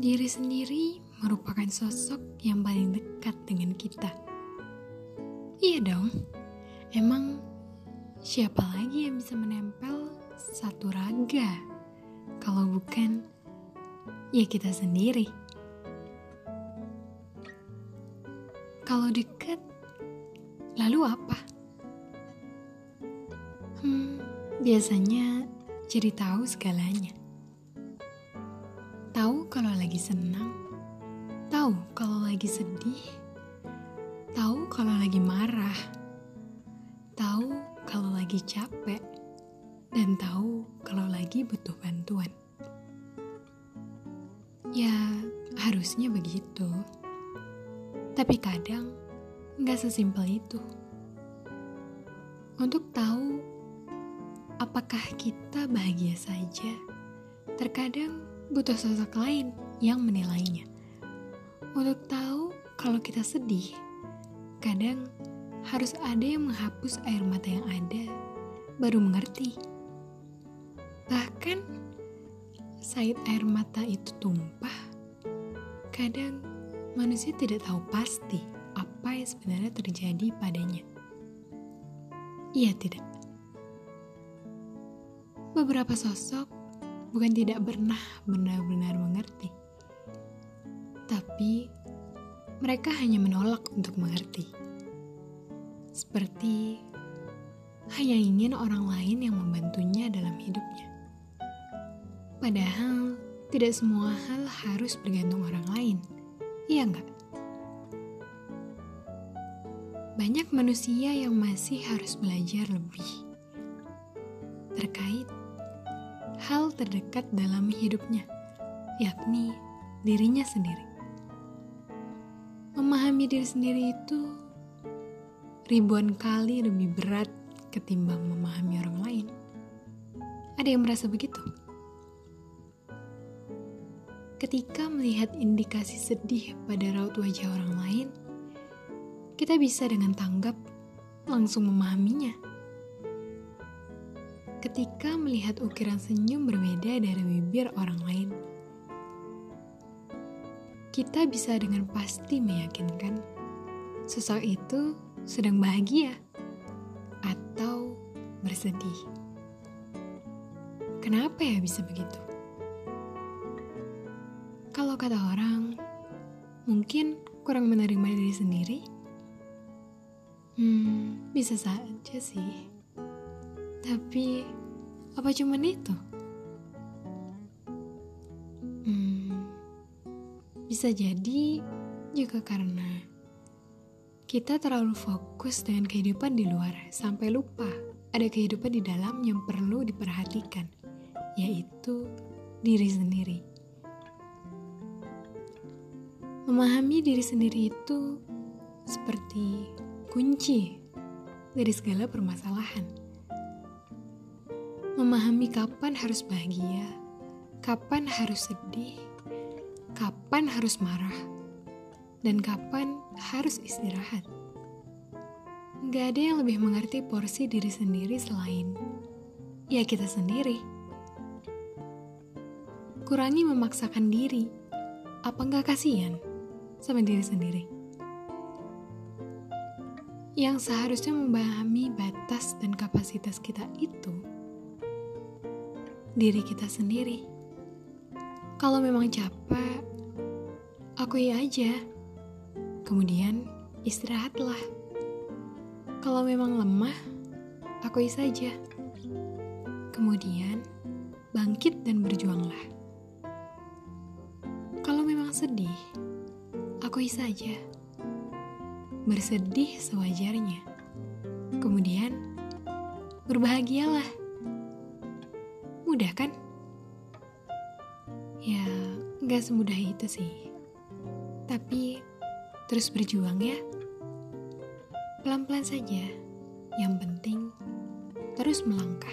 Diri sendiri merupakan sosok yang paling dekat dengan kita. Iya dong, emang siapa lagi yang bisa menempel satu raga? Kalau bukan, ya kita sendiri. Kalau dekat, lalu apa? Hmm, biasanya jadi tahu segalanya. Kalau lagi senang, tahu kalau lagi sedih, tahu kalau lagi marah, tahu kalau lagi capek, dan tahu kalau lagi butuh bantuan. Ya, harusnya begitu. Tapi kadang nggak sesimpel itu. Untuk tahu apakah kita bahagia saja, terkadang butuh sosok lain yang menilainya. Untuk tahu kalau kita sedih, kadang harus ada yang menghapus air mata yang ada, baru mengerti. Bahkan saat air mata itu tumpah, kadang manusia tidak tahu pasti apa yang sebenarnya terjadi padanya. Iya tidak. Beberapa sosok bukan tidak pernah benar-benar mengerti, tapi mereka hanya menolak untuk mengerti. Seperti hanya ingin orang lain yang membantunya dalam hidupnya. Padahal tidak semua hal harus bergantung orang lain, iya enggak? Banyak manusia yang masih harus belajar lebih terkait hal terdekat dalam hidupnya, yakni dirinya sendiri. Memahami diri sendiri itu ribuan kali lebih berat ketimbang memahami orang lain. Ada yang merasa begitu? Ketika melihat indikasi sedih pada raut wajah orang lain, kita bisa dengan tanggap langsung memahaminya ketika melihat ukiran senyum berbeda dari bibir orang lain. Kita bisa dengan pasti meyakinkan sosok itu sedang bahagia atau bersedih. Kenapa ya bisa begitu? Kalau kata orang, mungkin kurang menerima diri sendiri. Hmm, bisa saja sih. Tapi, apa cuman itu? Hmm, bisa jadi juga karena kita terlalu fokus dengan kehidupan di luar sampai lupa ada kehidupan di dalam yang perlu diperhatikan, yaitu diri sendiri. Memahami diri sendiri itu seperti kunci dari segala permasalahan memahami kapan harus bahagia, kapan harus sedih, kapan harus marah, dan kapan harus istirahat. Gak ada yang lebih mengerti porsi diri sendiri selain ya kita sendiri. Kurangi memaksakan diri, apa nggak kasihan sama diri sendiri? Yang seharusnya memahami batas dan kapasitas kita itu diri kita sendiri. Kalau memang capek, akui aja. Kemudian istirahatlah. Kalau memang lemah, akui saja. Kemudian bangkit dan berjuanglah. Kalau memang sedih, akui saja. Bersedih sewajarnya. Kemudian berbahagialah Mudah kan? Ya, gak semudah itu sih. Tapi, terus berjuang ya. Pelan-pelan saja. Yang penting, terus melangkah.